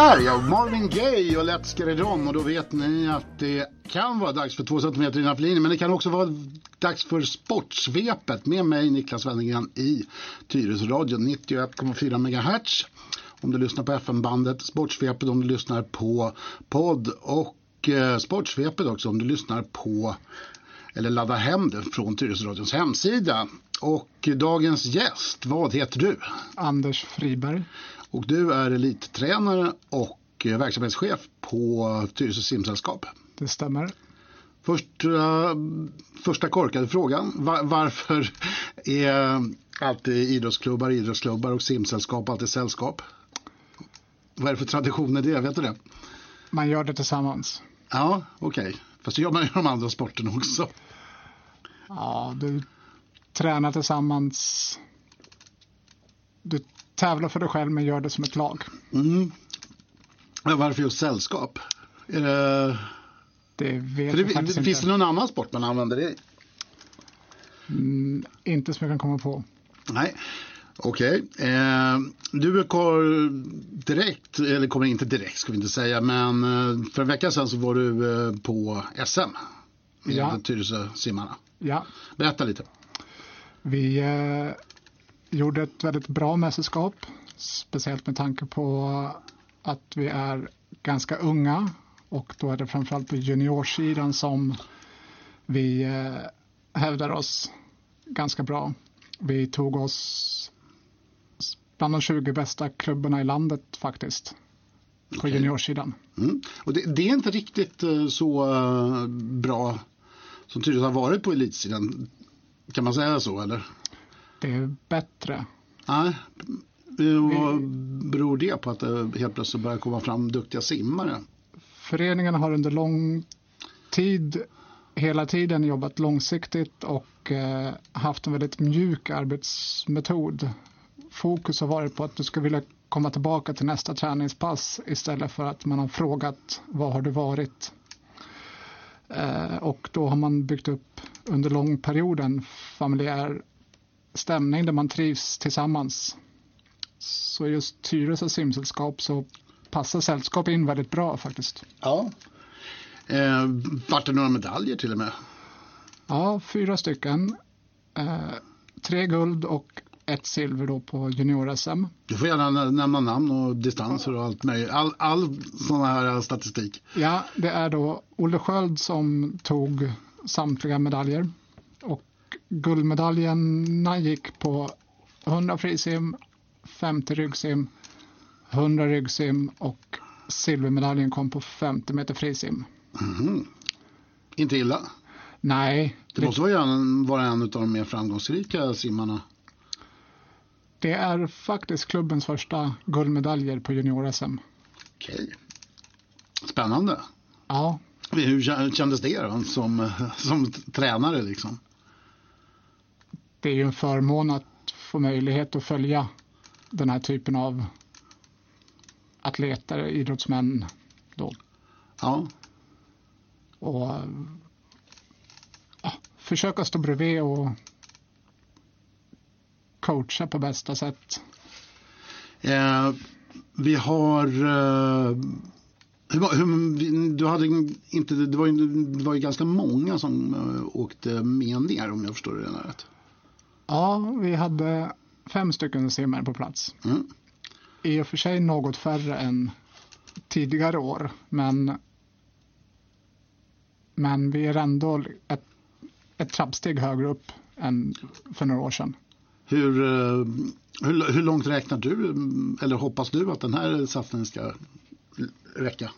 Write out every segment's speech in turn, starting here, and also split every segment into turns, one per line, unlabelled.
här ja, Marvin Gaye och Let's Get It On och då vet ni att det kan vara dags för två centimeter innanför linjen men det kan också vara dags för Sportsvepet med mig Niklas Wennergren i Tyresöradion 91,4 MHz. Om du lyssnar på FM-bandet Sportsvepet om du lyssnar på podd och eh, Sportsvepet också om du lyssnar på eller laddar hem det från Tyresöradions hemsida. Och dagens gäst, vad heter du?
Anders Friberg.
Och du är elittränare och eh, verksamhetschef på Tyresö simsällskap.
Det stämmer.
Första, första korkade frågan. Var, varför är alltid idrottsklubbar idrottsklubbar och simsällskap alltid sällskap? Vad är det för tradition i det? Vet du det?
Man gör det tillsammans.
Ja, okej. Okay. Fast det gör man ju i de andra sporterna också.
Ja, du tränar tillsammans. Du tävlar för dig själv men gör det som ett lag.
Mm. Varför just sällskap? Är det...
Det vet
det,
jag faktiskt
Finns
inte.
det någon annan sport man använder det i?
Mm, inte som jag kan komma på.
Nej, okej. Okay. Eh, du kommer direkt, eller kommer inte direkt ska vi inte säga, men eh, för en vecka sedan så var du eh, på SM med
Ja.
Tyresö simmarna.
Ja,
Berätta lite.
vi eh, gjorde ett väldigt bra mästerskap. Speciellt med tanke på att vi är ganska unga och då är det framförallt på juniorsidan som vi eh, hävdar oss ganska bra. Vi tog oss bland de 20 bästa klubbarna i landet faktiskt på
Okej.
juniorsidan.
Mm. Och det, det är inte riktigt eh, så eh, bra som Tyresö har varit på elitsidan. Kan man säga så eller?
Det är bättre.
Nej. Vad beror det på att det helt plötsligt börjar komma fram duktiga simmare?
Föreningen har under lång tid hela tiden jobbat långsiktigt och eh, haft en väldigt mjuk arbetsmetod. Fokus har varit på att du ska vilja komma tillbaka till nästa träningspass istället för att man har frågat var har du varit? Eh, och då har man byggt upp under lång period en familjär stämning där man trivs tillsammans. Så just Tyresö simsällskap så passar sällskap in väldigt bra faktiskt.
Ja. Eh, vart det några medaljer till och med?
Ja, fyra stycken. Eh, tre guld och ett silver då på junior-SM.
Du får gärna nä- nämna namn och distanser och allt möjligt. All, all sån här statistik.
Ja, det är då Olle Sköld som tog samtliga medaljer. Guldmedaljerna gick på 100 frisim, 50 ryggsim, 100 ryggsim och silvermedaljen kom på 50 meter frisim.
Mhm. Inte illa.
Nej,
Det
det,
måste vara en, vara en av de mer framgångsrika simmarna.
det är faktiskt klubbens första guldmedaljer på junior-SM.
Okej. Spännande.
Ja,
Hur kä- kändes det då, som, som tränare liksom?
Det är ju en förmån att få möjlighet att följa den här typen av atleter, idrottsmän då.
Ja,
Och ja, försöka stå bredvid och coacha på bästa sätt.
Eh, vi har... Eh, hur, hur, du hade inte, det, var ju, det var ju ganska många som eh, åkte med ner om jag förstår det rätt.
Ja, vi hade fem stycken simmare på plats.
Mm.
I och för sig något färre än tidigare år, men men vi är ändå ett, ett trappsteg högre upp än för några år sedan.
Hur, eh, hur, hur långt räknar du, eller hoppas du att den här satsningen ska räcka?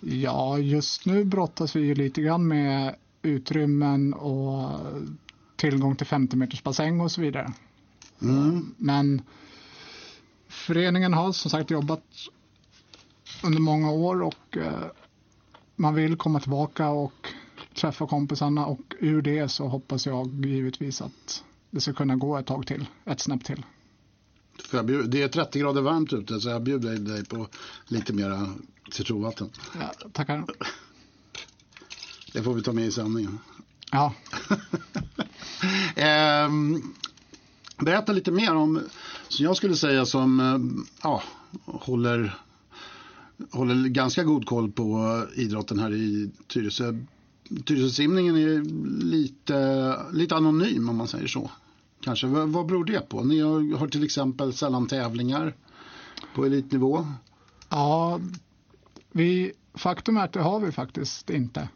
Ja, just nu brottas vi ju lite grann med utrymmen och tillgång till 50 meters bassäng och så vidare.
Mm.
Men föreningen har som sagt jobbat under många år och eh, man vill komma tillbaka och träffa kompisarna och ur det så hoppas jag givetvis att det ska kunna gå ett tag till, ett snäpp till.
Det är 30 grader varmt ute så jag bjuder dig på lite mera citronvatten.
Ja, tackar.
Det får vi ta med i sändningen.
Ja,
Ehm, berätta lite mer om, som jag skulle säga som eh, ja, håller, håller ganska god koll på idrotten här i Tyresö. Tyresösimningen är lite, lite anonym om man säger så. Kanske. Vad, vad beror det på? Ni har, har till exempel sällan tävlingar på elitnivå.
Ja, vi, faktum är att det har vi faktiskt inte.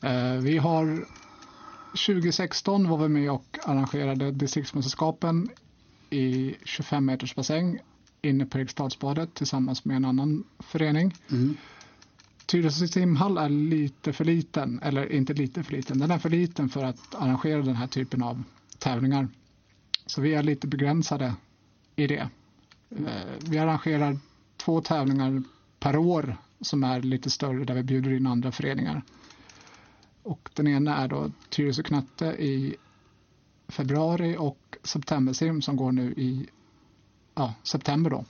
Eh, vi har 2016 var vi med och arrangerade distriktsmästerskapen i 25 meters bassäng inne på Eriksdalsbadet tillsammans med en annan förening.
Mm.
Tyresö simhall är lite för liten, eller inte lite för liten, den är för liten för att arrangera den här typen av tävlingar. Så vi är lite begränsade i det. Eh, vi arrangerar två tävlingar per år som är lite större där vi bjuder in andra föreningar. Och den ena är då Tyresö Knatte i februari och Septembersim som går nu i ja, september då.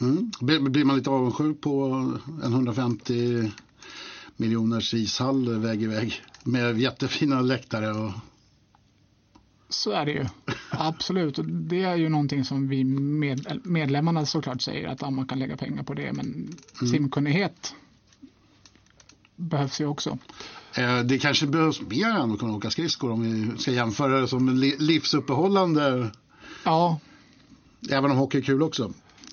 Mm. Blir man lite avundsjuk på en 150 miljoners ishall väg i väg med jättefina läktare? Och...
Så är det ju. Absolut. Det är ju någonting som vi med, medlemmarna såklart säger att ja, man kan lägga pengar på det. Men mm. simkunnighet behövs ju också.
Eh, det kanske behövs mer än att kunna åka skridskor om vi ska jämföra det som livsuppehållande.
Ja.
Även om hockey är kul också.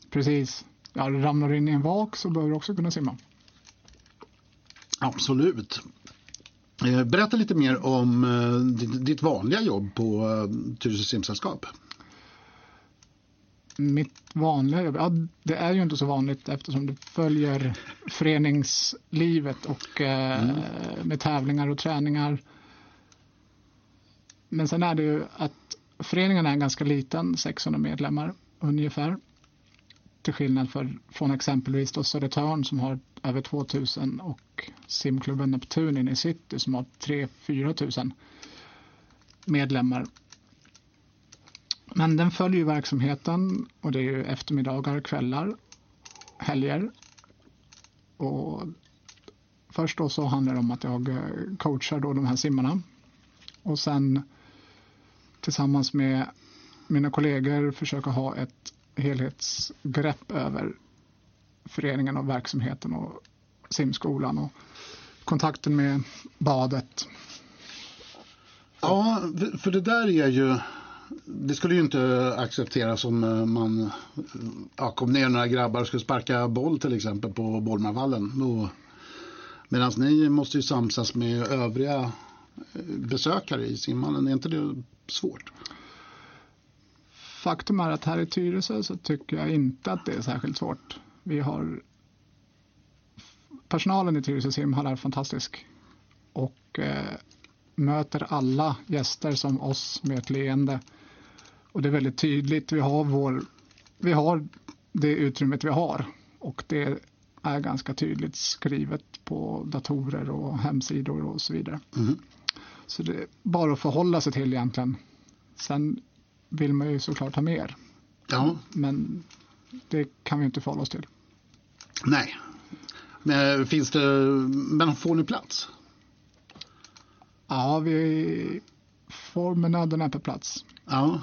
Precis. Ja, ramlar du in i en vak så behöver du också kunna simma.
Absolut. Eh, berätta lite mer om eh, ditt vanliga jobb på Tyresö simsällskap
mitt vanliga jobb, ja, det är ju inte så vanligt eftersom det följer föreningslivet och eh, mm. med tävlingar och träningar. Men sen är det ju att föreningen är ganska liten, 600 medlemmar ungefär. Till skillnad för, från exempelvis då Södertörn som har över 2000 och simklubben Neptun inne i city som har 3-4 tusen medlemmar. Men den följer verksamheten och det är ju eftermiddagar, kvällar, helger. Och först då så handlar det om att jag eh, coachar då de här simmarna. Och sen tillsammans med mina kollegor försöka ha ett helhetsgrepp över föreningen och verksamheten och simskolan och kontakten med badet.
Ja, för det där är ju det skulle ju inte accepteras om eh, man eh, ja, kom ner några grabbar och skulle sparka boll till exempel på Bolmarvallen. Medan ni måste ju samsas med övriga eh, besökare i simhallen. Är inte det svårt?
Faktum är att här i Tyresö så tycker jag inte att det är särskilt svårt. Vi har personalen i Tyresö simhall är fantastisk och eh, möter alla gäster som oss med ett leende. Och det är väldigt tydligt. Vi har, vår, vi har det utrymmet vi har och det är ganska tydligt skrivet på datorer och hemsidor och så vidare. Mm. Så det är bara att förhålla sig till egentligen. Sen vill man ju såklart ha mer.
Ja.
Men det kan vi inte förhålla oss till.
Nej. Men, finns det, men får ni plats?
Ja, vi får med nöden på plats.
Ja,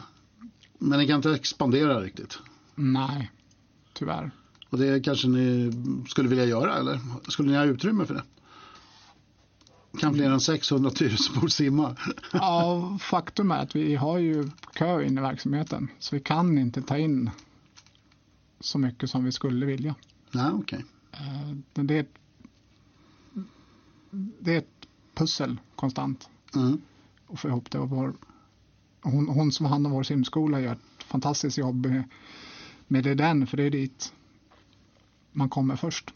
men ni kan inte expandera riktigt?
Nej, tyvärr.
Och det kanske ni skulle vilja göra eller? Skulle ni ha utrymme för det? Kan fler än 600 Tyresöbor simma?
ja, faktum är att vi har ju kö in i verksamheten. Så vi kan inte ta in så mycket som vi skulle vilja.
Nej, okej.
Okay. Det, är ett, det är ett pussel konstant.
Mm.
Och få ihop det. Och vår hon, hon som har hand om vår simskola gör ett fantastiskt jobb med det den, för det är dit man kommer först.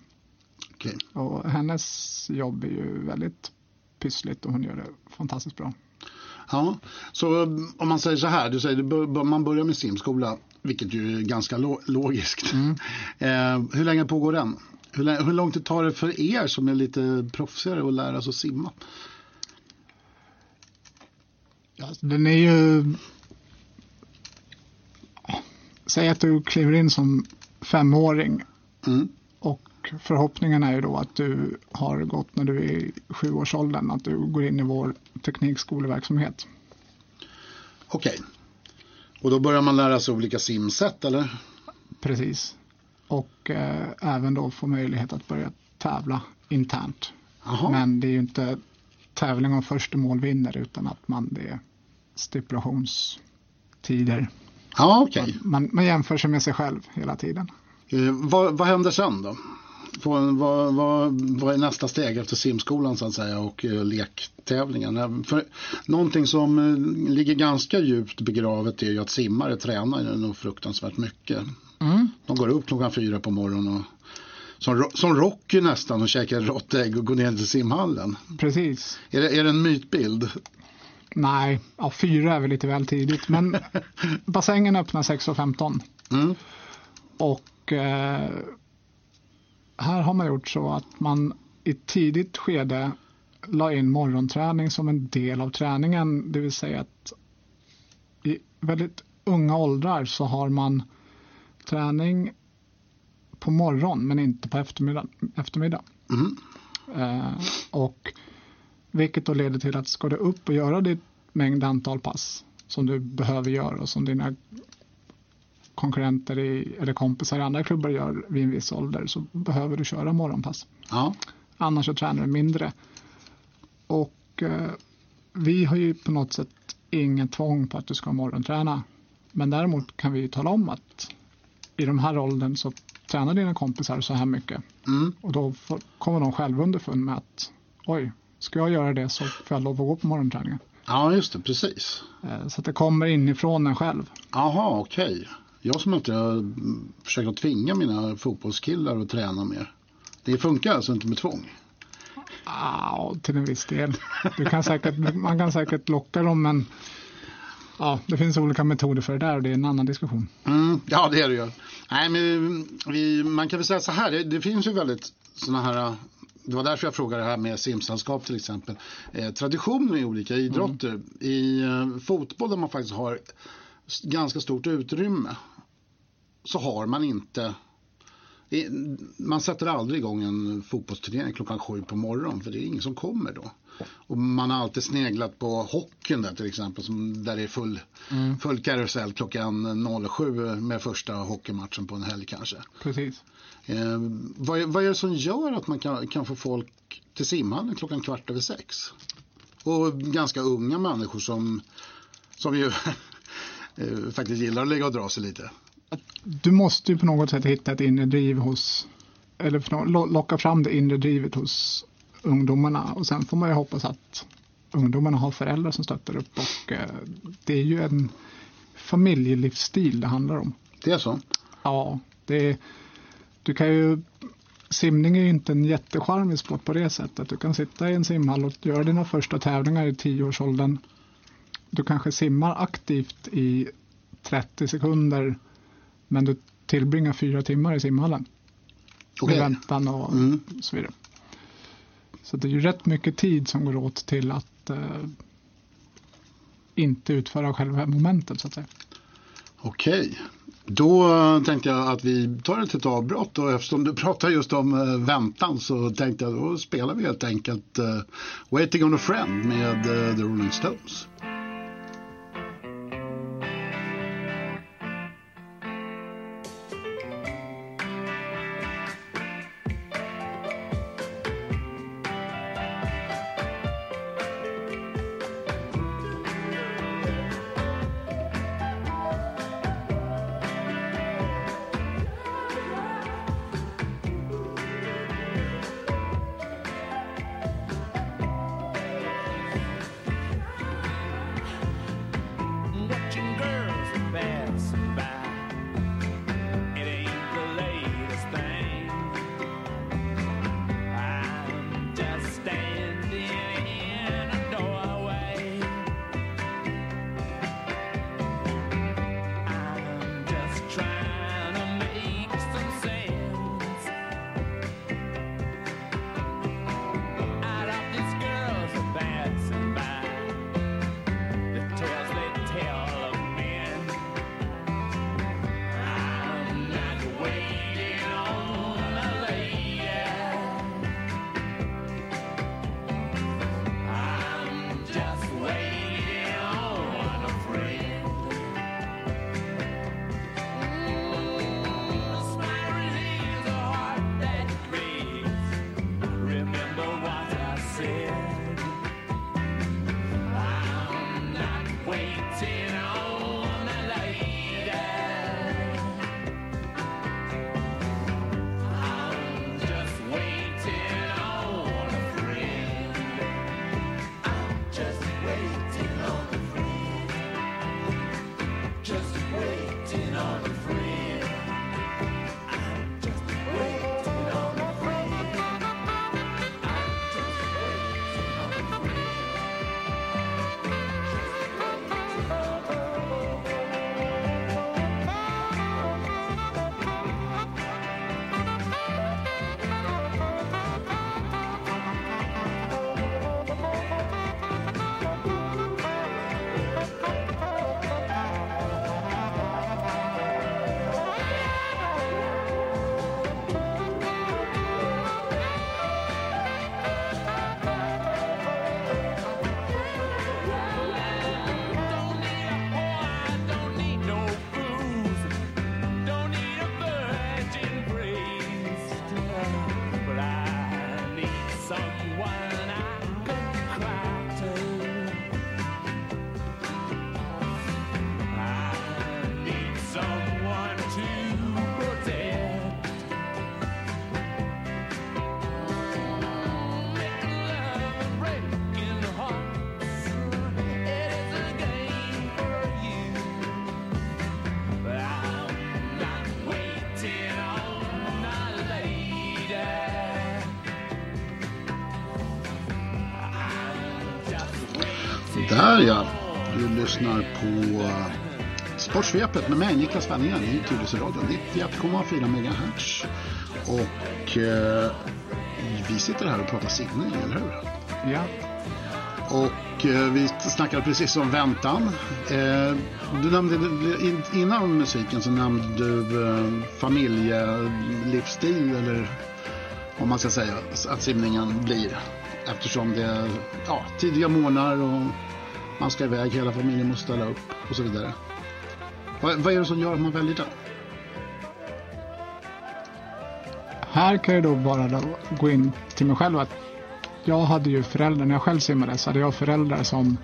Okay.
Och hennes jobb är ju väldigt pyssligt och hon gör det fantastiskt bra.
Ja, så om man säger så här, du säger man börjar med simskola, vilket ju är ganska logiskt.
Mm.
Eh, hur länge pågår den? Hur, hur långt tar det för er som är lite proffsigare att lära sig att simma?
Alltså, den är ju... Säg att du kliver in som femåring.
Mm.
Och förhoppningen är ju då att du har gått när du är i sjuårsåldern, att du går in i vår teknikskoleverksamhet.
Okej. Och då börjar man lära sig olika simsätt eller?
Precis. Och eh, även då få möjlighet att börja tävla internt.
Jaha.
Men det är ju inte tävling om första mål vinner utan att man det är stipulationstider.
Ja, okej.
Man, man jämför sig med sig själv hela tiden.
Eh, vad, vad händer sen då? Vad, vad, vad är nästa steg efter simskolan så att säga och eh, lektävlingen? Eh, För någonting som eh, ligger ganska djupt begravet är ju att simmare tränar ju nog fruktansvärt mycket. De går upp klockan fyra på morgonen och som, som Rocky nästan och käkar ett rått ägg och går ner till simhallen.
Precis.
Är det, är det en mytbild?
Nej, ja, fyra är väl lite väl tidigt. Men bassängen öppnar 6.15.
Mm.
Och eh, här har man gjort så att man i tidigt skede la in morgonträning som en del av träningen. Det vill säga att i väldigt unga åldrar så har man träning på morgon men inte på eftermiddag. eftermiddag.
Mm.
Eh, och vilket då leder till att ska du upp och göra ditt mängd antal pass som du behöver göra och som dina konkurrenter i, eller kompisar i andra klubbar gör vid en viss ålder så behöver du köra morgonpass.
Ja.
Annars så tränar du mindre. Och eh, vi har ju på något sätt ingen tvång på att du ska morgonträna. Men däremot kan vi ju tala om att i de här åldern så tränar dina kompisar så här mycket.
Mm.
Och då får, kommer de själva underfund med att oj, ska jag göra det så får jag lov att gå på morgonträningen.
ja, just det, precis.
Eh, Så att det kommer inifrån en själv.
Jaha, okej. Jag som inte har mm, försökt att tvinga mina fotbollskillar att träna mer. Det funkar alltså inte med tvång?
Ja, till en viss del. Du kan säkert, man kan säkert locka dem men ja, det finns olika metoder för det där och det är en annan diskussion.
Mm, ja, det är det ju. Nej, men vi, man kan väl säga så här, det, det finns ju väldigt sådana här det var därför jag frågade det här med simsällskap till exempel. Eh, traditioner i olika idrotter. I eh, fotboll där man faktiskt har ganska stort utrymme så har man inte man sätter aldrig igång en fotbollsturnering klockan sju på morgonen för det är ingen som kommer då. Och man har alltid sneglat på hockeyn där till exempel som, där det är full, full karusell klockan 07 med första hockeymatchen på en helg kanske.
Precis.
Eh, vad, är, vad är det som gör att man kan, kan få folk till simhallen klockan kvart över sex? Och ganska unga människor som, som ju eh, faktiskt gillar att ligga och dra sig lite.
Du måste ju på något sätt hitta ett inre driv hos eller locka fram det inre drivet hos ungdomarna och sen får man ju hoppas att ungdomarna har föräldrar som stöttar upp och eh, det är ju en familjelivsstil det handlar om.
Det är så?
Ja, det är, du kan ju simning är ju inte en jättecharmig sport på det sättet. Du kan sitta i en simhall och göra dina första tävlingar i tioårsåldern. Du kanske simmar aktivt i 30 sekunder men du tillbringar fyra timmar i simhallen
Okej.
med väntan och
Mm.
så vidare. Så det är ju rätt mycket tid som går åt till att eh, inte utföra själva momentet så att säga.
Okej. Då eh, tänkte jag att vi tar ett litet avbrott och eftersom du pratar just om eh, väntan så tänkte jag då spelar vi helt enkelt eh, Waiting on a friend med eh, The Rolling Stones. Ja, du lyssnar på Sportsvepet med mig Niklas Wenningen i Tyresöradion 91,4 MHz. Och eh, vi sitter här och pratar simning, eller hur?
Ja.
Och eh, vi snackade precis om väntan. Eh, du nämnde, in, innan musiken så nämnde du eh, familjelivsstil eller om man ska säga att simningen blir. Eftersom det är ja, tidiga morgnar och man ska iväg, hela familjen måste ställa upp och så vidare. Vad, vad är det som gör att man väljer den?
Här kan jag då bara då gå in till mig själv att jag hade ju föräldrar, när jag själv simmade så hade jag föräldrar som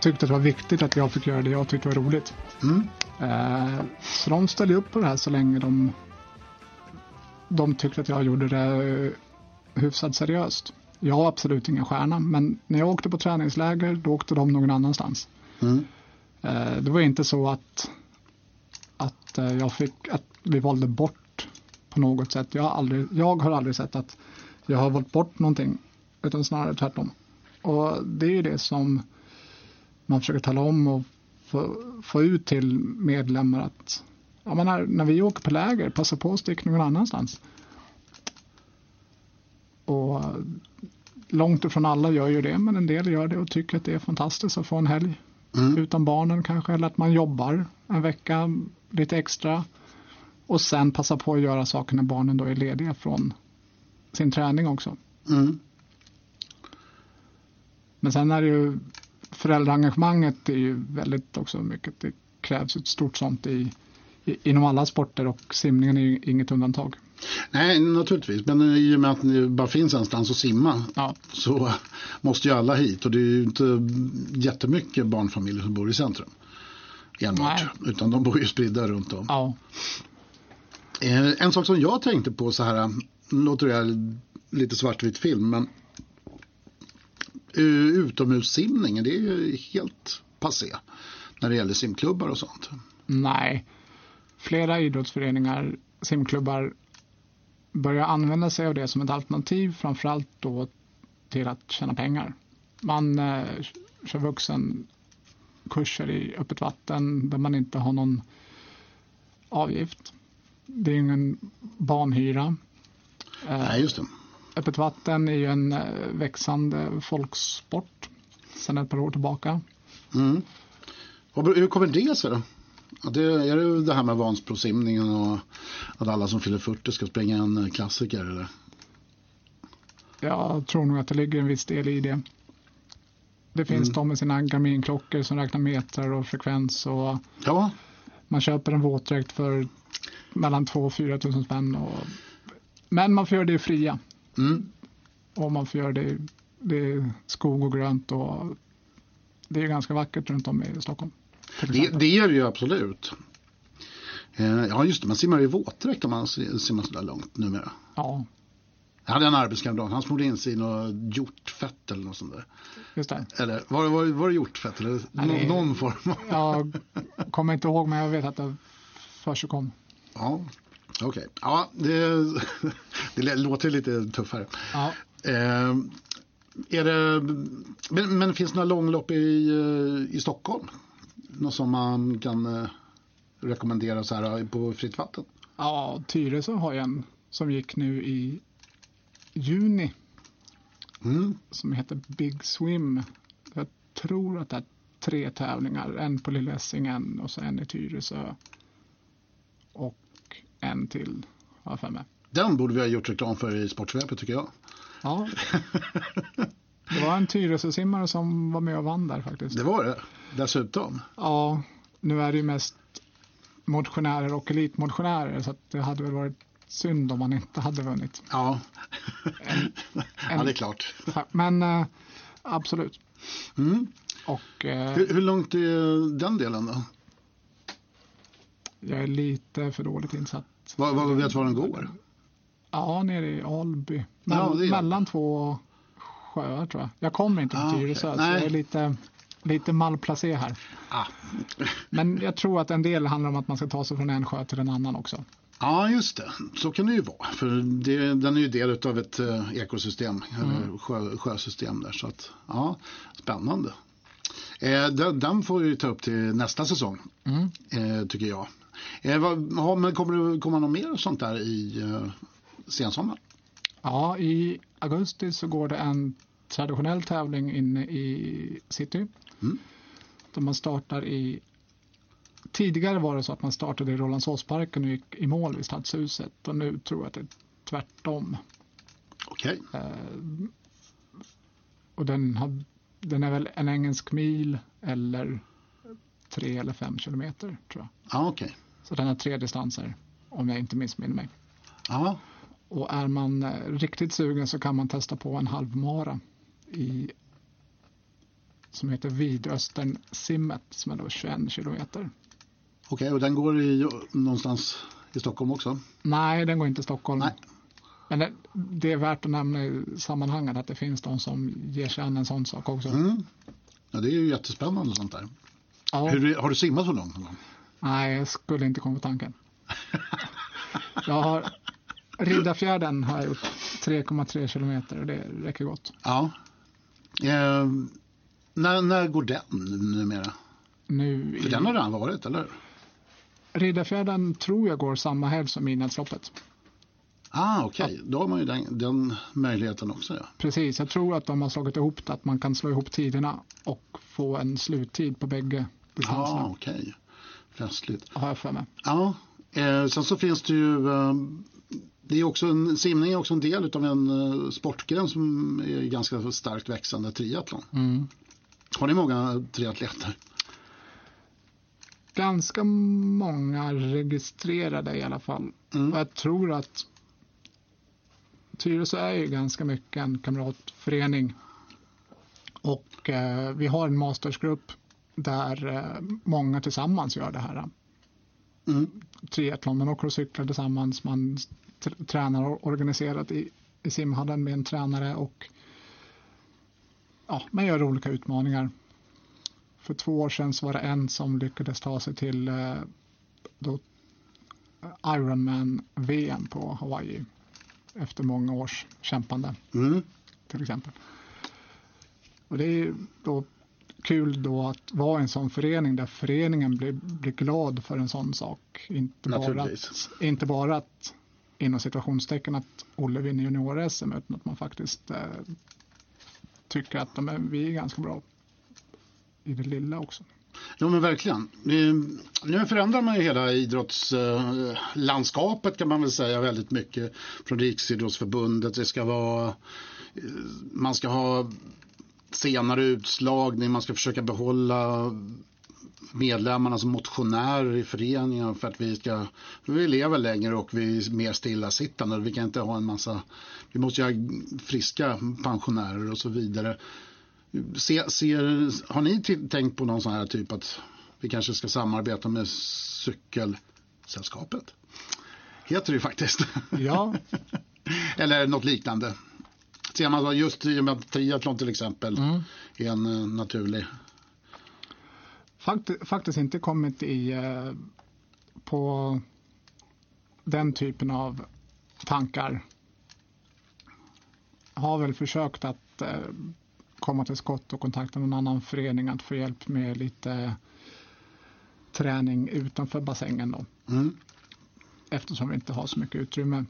tyckte att det var viktigt att jag fick göra det jag tyckte var roligt.
Mm.
Eh, så de ställde upp på det här så länge de, de tyckte att jag gjorde det hyfsat seriöst. Jag var absolut ingen stjärna, men när jag åkte på träningsläger då åkte de någon annanstans.
Mm.
Eh, det var inte så att, att, eh, jag fick, att vi valde bort på något sätt. Jag har, aldrig, jag har aldrig sett att jag har valt bort någonting, utan snarare tvärtom. Och det är ju det som man försöker tala om och få, få ut till medlemmar att ja, men när vi åker på läger, passa på att sticka någon annanstans. Och långt ifrån alla gör ju det, men en del gör det och tycker att det är fantastiskt att få en helg
Mm.
utan barnen kanske, eller att man jobbar en vecka lite extra och sen passa på att göra saker när barnen då är lediga från sin träning också.
Mm.
Men sen är det ju föräldraengagemanget är ju väldigt också mycket, det krävs ett stort sånt i, i, inom alla sporter och simningen är ju inget undantag.
Nej, naturligtvis. Men i och med att det bara finns någonstans att simma
Ja,
så måste ju alla hit. Och det är ju inte jättemycket barnfamiljer som bor i centrum. Enbart.
Nej.
Utan de bor ju spridda runt om.
ja,
Eh, En sak som jag tänkte på så här, nu låter det här lite svartvit film, men eh, utomhussimningen, det är ju helt passé när det gäller simklubbar och sånt.
nej. Flera idrottsföreningar, simklubbar börjar använda sig av det som ett alternativ framförallt då till att tjäna pengar. Man eh, kör vuxenkurser i öppet vatten där man inte har någon avgift. Det är ingen banhyra. Eh,
Nej, just det.
öppet vatten är ju en eh, växande folksport sedan ett par år tillbaka.
Mm. Hur kommer det sig då? Det, är det det här med Vansbrosimningen och att alla som fyller 40 ska springa en klassiker? Eller?
Jag tror nog att det ligger en viss del i det. Det finns
Mm.
de med sina Garmin-klockor som räknar metrar och frekvens och
Ja,
man köper en våtdräkt för mellan 2 och 4 tusen spänn. Och, men man får göra det fria
mm.
och man får göra det, i- det skog och grönt och det är ganska vackert runt om i Stockholm.
Det, det är det ju absolut. Eh, Ja, just det. Man simmar i våtdräkt om man simmar så där långt numera.
Ja,
Jag hade en arbetskamrat, han smorde in sig i något hjortfett eller något sånt där.
just det.
Eller var, var, var det hjortfett eller
Nej,
någon, någon form av...
Jag kommer inte ihåg men jag vet att det försigkom.
Ja, okej. Ja, det, det låter lite tuffare.
Ja.
Eh, är det, men, men finns det några långlopp i, i Stockholm? Något som man kan eh, rekommendera så här eh, på fritt vatten?
Ja, Tyresö har ju en som gick nu i juni
Mm.
som heter Big Swim. Jag tror att det är tre tävlingar, en på Lilla Essingen och så en i Tyresö. Och en till, har jag för mig.
Den borde vi ha gjort reklam för i Sportsvepet tycker jag.
Ja. Det var en Tyresö-simmare som var med och vann där faktiskt.
Det var det, dessutom.
Ja, nu är det ju mest motionärer och elitmotionärer så det hade väl varit synd om man inte hade vunnit.
Ja,
En,
ja det är klart.
Men eh, absolut.
Mm.
Och eh,
Hur, hur långt är den delen då?
jag är lite för dåligt insatt.
Vad, vad vet du var den går?
Ja, nere i Alby. Mell-
Ja,
mellan två sjöar tror jag. Jag kommer inte från
Ah.
Tyresö så
Nej.
jag är lite, lite malplacé här.
Ah.
Men jag tror att en del handlar om att man ska ta sig från en sjö till en annan också.
Ja, just det. Så kan det ju vara. För det, den är ju del av ett eh, ekosystem, eller
Mm.
sjö, sjösystem där. Så att, ja, spännande. Eh, den, den får vi ta upp till nästa säsong,
Mm.
eh, tycker jag. Eh, vad, men kommer det komma något mer sånt där i eh, sensommar?
Ja, i augusti så går det en traditionell tävling inne i city.
Mm.
Där man startar i Tidigare var det så att man startade i Rålambshovsparken och gick i mål vid Stadshuset och nu tror jag att det är tvärtom.
Okej,
Eh, och den, har, den är väl en engelsk mil eller tre eller fem kilometer tror jag.
ja, okej.
Så den har tre distanser om jag inte missminner mig.
Ja,
Och är man eh, riktigt sugen så kan man testa på en halvmara i som heter Vidöstern simmet som är då 21 kilometer.
okej. Och den går i, någonstans i Stockholm också?
Nej, den går inte i Stockholm.
Nej.
Men det, det är värt att nämna i sammanhanget att det finns de som ger sig an en sån sak också.
Mm. Ja, det är ju jättespännande sånt där.
Ja,
Hur, har du simmat så långt?
Nej, jag skulle inte komma på tanken. Jag har Riddarfjärden har jag gjort 3,3 kilometer och det räcker gott.
Ja. Eh, när, när går den numera?
Nu
För
i
den har redan varit, eller?
Riddarfjärden tror jag går samma helg som Midnattsloppet.
Ah, okej. Då har man ju den, den möjligheten också. Ja.
Precis, jag tror att de har slagit ihop det, att man kan slå ihop tiderna och få en sluttid på bägge distanserna.
Ah, okej. Festligt.
Har jag för mig.
Ja, eh, sen så finns det ju eh, det är också en, simning är också en del av en eh, sportgren som är ganska starkt växande, triathlon.
Mm.
Har ni många triatleter?
Ganska många registrerade i alla fall.
Mm.
Och jag tror att Tyresö är ju ganska mycket en kamratförening. Och eh, vi har en mastersgrupp där eh, många tillsammans gör det här.
Mm.
Triathlon, man åker och cyklar tillsammans, man tränar organiserat i, i simhallen med en tränare och ja, man gör olika utmaningar. För två år sedan var det en som lyckades ta sig till eh, då, Ironman-VM på Hawaii efter många års kämpande
Mm.
till exempel. Och det är då kul då att vara i en sån förening där föreningen blir, blir glad för en sån sak. Inte bara att, inte bara att inom situationstecken att Olle vinner junior-SM utan att man faktiskt eh, tycker att de är, vi är ganska bra i det lilla också.
Ja men verkligen. Nu, förändrar man ju hela idrottslandskapet eh, kan man väl säga väldigt mycket från Riksidrottsförbundet. Det ska vara, eh, man ska ha senare utslagning, man ska försöka behålla medlemmarna som motionärer i föreningen för att vi ska, vi lever längre och vi är mer stillasittande. Vi kan inte ha en massa, vi måste ju ha friska pensionärer och så vidare. Se, ser, har ni tänkt på någon sån här typ att vi kanske ska samarbeta med Cykelsällskapet? Heter det ju faktiskt.
Ja,
Eller något liknande. Ser man just i och med att triathlon till exempel
mm.
är en eh, naturlig.
Fakt, faktiskt inte kommit i eh, på den typen av tankar. Har väl försökt att eh, komma till skott och kontakta någon annan förening att få hjälp med lite träning utanför bassängen då.
Mm.
Eftersom vi inte har så mycket utrymme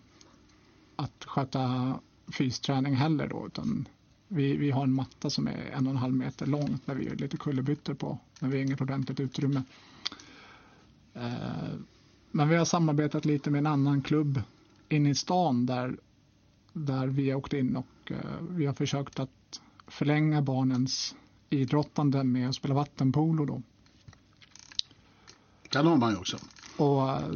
att sköta fysträning heller då. Utan vi, vi har en matta som är en och en halv meter lång där vi gör lite kullerbyttor på. Men vi har inget ordentligt utrymme. Eh, men vi har samarbetat lite med en annan klubb inne i stan där, där vi har åkt in och eh, vi har försökt att förlänga barnens idrottande med att spela vattenpolo då.
Den har man ju också.
Och eh,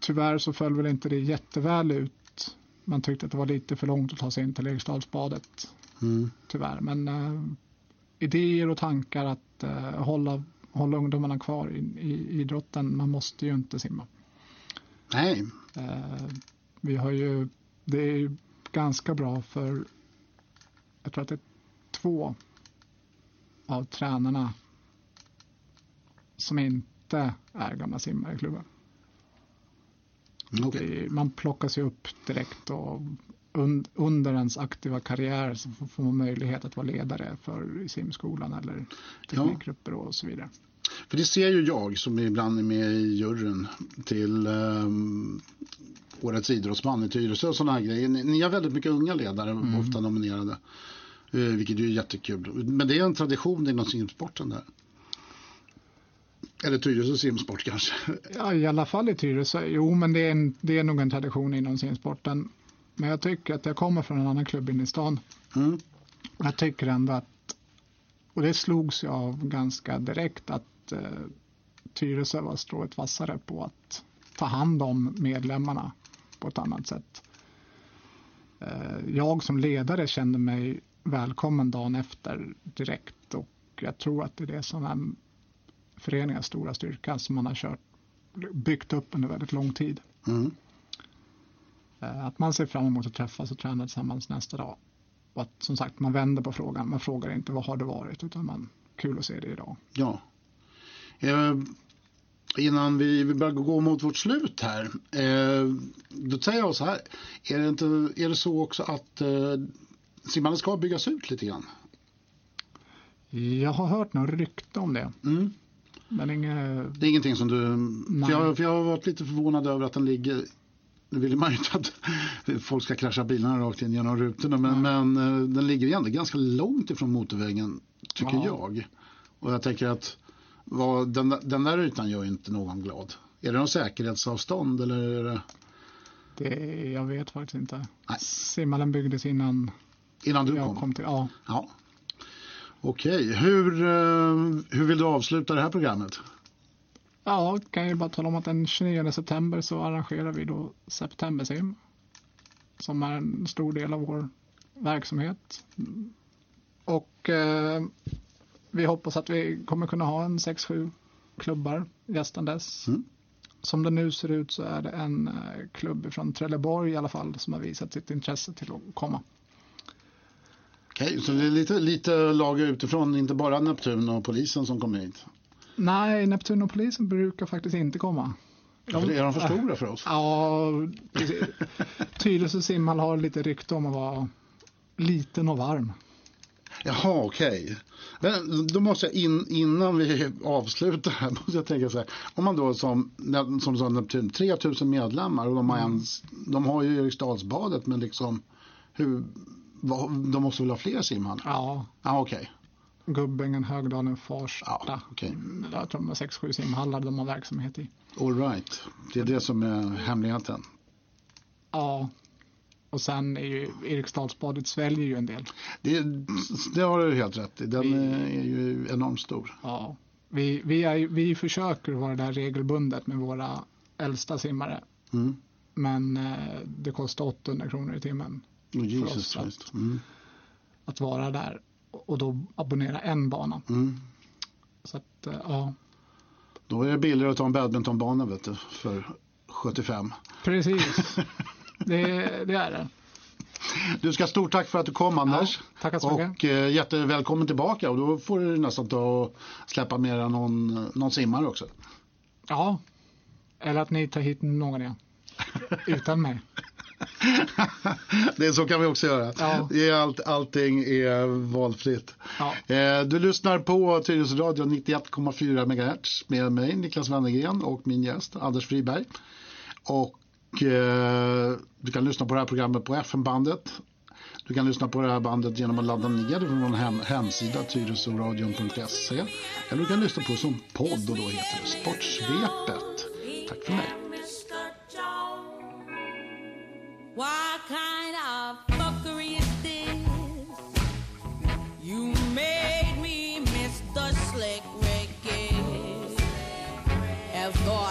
tyvärr så föll väl inte det jätteväl ut. Man tyckte att det var lite för långt att ta sig in till Eriksdalsbadet
Mm.
tyvärr. Men eh, idéer och tankar att eh, hålla, hålla ungdomarna kvar i, i idrotten. Man måste ju inte simma.
Nej,
Eh, vi har ju, det är ju ganska bra för, jag tror att det är två av tränarna som inte är gamla simmare i klubben.
Mm.
Det- Man plockas ju upp direkt och un, under ens aktiva karriär så får- man möjlighet att vara ledare för simskolan eller teknikgrupper och så vidare.
För det ser ju jag som ibland är med i juryn till ehm, Årets idrottsman i Tyresö och sådana här grejer. Ni, ni har väldigt mycket unga ledare, ofta nominerade. Eh, vilket är jättekul. Men det är en tradition inom simsporten där. Eller Tyresö simsport kanske.
Ja, i alla fall i Tyresö. Jo, men det är, en, det är nog en tradition inom simsporten. Men jag tycker att jag kommer från en annan klubb inne i stan.
Mm.
Jag tycker ändå att, och det slogs jag av ganska direkt, att eh, Tyresö var strået vassare på att ta hand om medlemmarna på ett annat sätt. Eh, jag som ledare kände mig välkommen dagen efter direkt och jag tror att det är det som är föreningens stora styrka som man har kört, byggt upp under väldigt lång tid.
Mm.
Eh, Att man ser fram emot att träffas och träna tillsammans nästa dag. Och att som sagt man vänder på frågan. Man frågar inte vad har det varit utan man kul att se det idag.
Ja. Eh, innan vi, vi börjar gå mot vårt slut här. Eh, då säger jag så här. Är det, inte, är det så också att eh, simmandet ska byggas ut lite grann?
Jag har hört några rykte om det.
Mm.
Men inget,
Det är ingenting som du... För jag, för jag har varit lite förvånad över att den ligger... Nu vill man ju inte att folk ska krascha bilarna rakt in genom rutorna men, men eh, den ligger ändå ganska långt ifrån motorvägen tycker
Ja.
jag. Och jag tänker att vad, den, den där ytan gör ju inte någon glad. Är det någon säkerhetsavstånd eller är det
det, jag vet faktiskt inte.
Nej.
Simhallen byggdes innan
innan du
jag
kom?
kom till. Ja,
Ja. Okej, hur, eh, hur vill du avsluta det här programmet?
ja kan jag bara tala om att den 29 september så arrangerar vi då Septembersim. Som är en stor del av vår verksamhet. Och eh, vi hoppas att vi kommer kunna ha en 6-7 klubbar gästandes.
Mm.
Som det nu ser ut så är det en eh, klubb från Trelleborg i alla fall som har visat sitt intresse till att komma.
Okej, så det är lite, lite lag utifrån, inte bara Neptun och polisen som kommer hit.
Nej, Neptun och polisen brukar faktiskt inte komma.
För är de för stora för oss?
Ja, precis. Tyresö simhall har lite rykte om att vara liten och varm.
Jaha, okej. Men då måste jag in, innan vi avslutar här, måste jag tänka så här. Om man då som, som sa Neptun, 3000 medlemmar och de har, ens, de har ju Eriksdalsbadet men liksom hur, de måste väl ha fler simhallar?
Ja,
Ja, okej.
Gubbängen, Högdalen, Farsta.
Ja, okej.
Jag tror de har 6-7 simhallar de har verksamhet i.
All right. Det är det som är hemligheten.
Ja, och sen är ju Eriksdalsbadet sväljer ju en del.
Det, det har du helt rätt i. Den
Vi-
är ju enormt stor.
Ja, vi, vi, är, vi försöker vara där regelbundet med våra äldsta simmare.
Mm.
Men eh, det kostar 800 kronor i timmen
Oh, Jesus
oss att-
Christ. Mm.
att vara där. Och då abonnera en bana.
Mm.
Så att, eh, ja,
Då är det billigare att ta en badmintonbana vet du, för 75.
precis. det, det är det.
Du ska stort tack för att du kom Anders.
tackar så mycket.
Och eh, jättevälkommen tillbaka och då får du nästan ta och släppa med någon, någon simmare också.
Ja, eller att ni tar hit någon igen. Utan mig.
det så kan vi också göra.
Ja.
Är allt, allting är valfritt.
Ja.
Eh, du lyssnar på Tyresö Radio 91,4 MHz med mig Niklas Wennergren och min gäst Anders Friberg. Och eh, du kan lyssna på det här programmet på FM-bandet. Du kan lyssna på det här bandet genom att ladda ner det från vår hem, hemsida tyresöradion.se eller du kan lyssna på det som podd och då heter det Sportsvepet. Tack för mig.
What kind of fuckery is this? You made me Mr. Slick Ricky. Have thought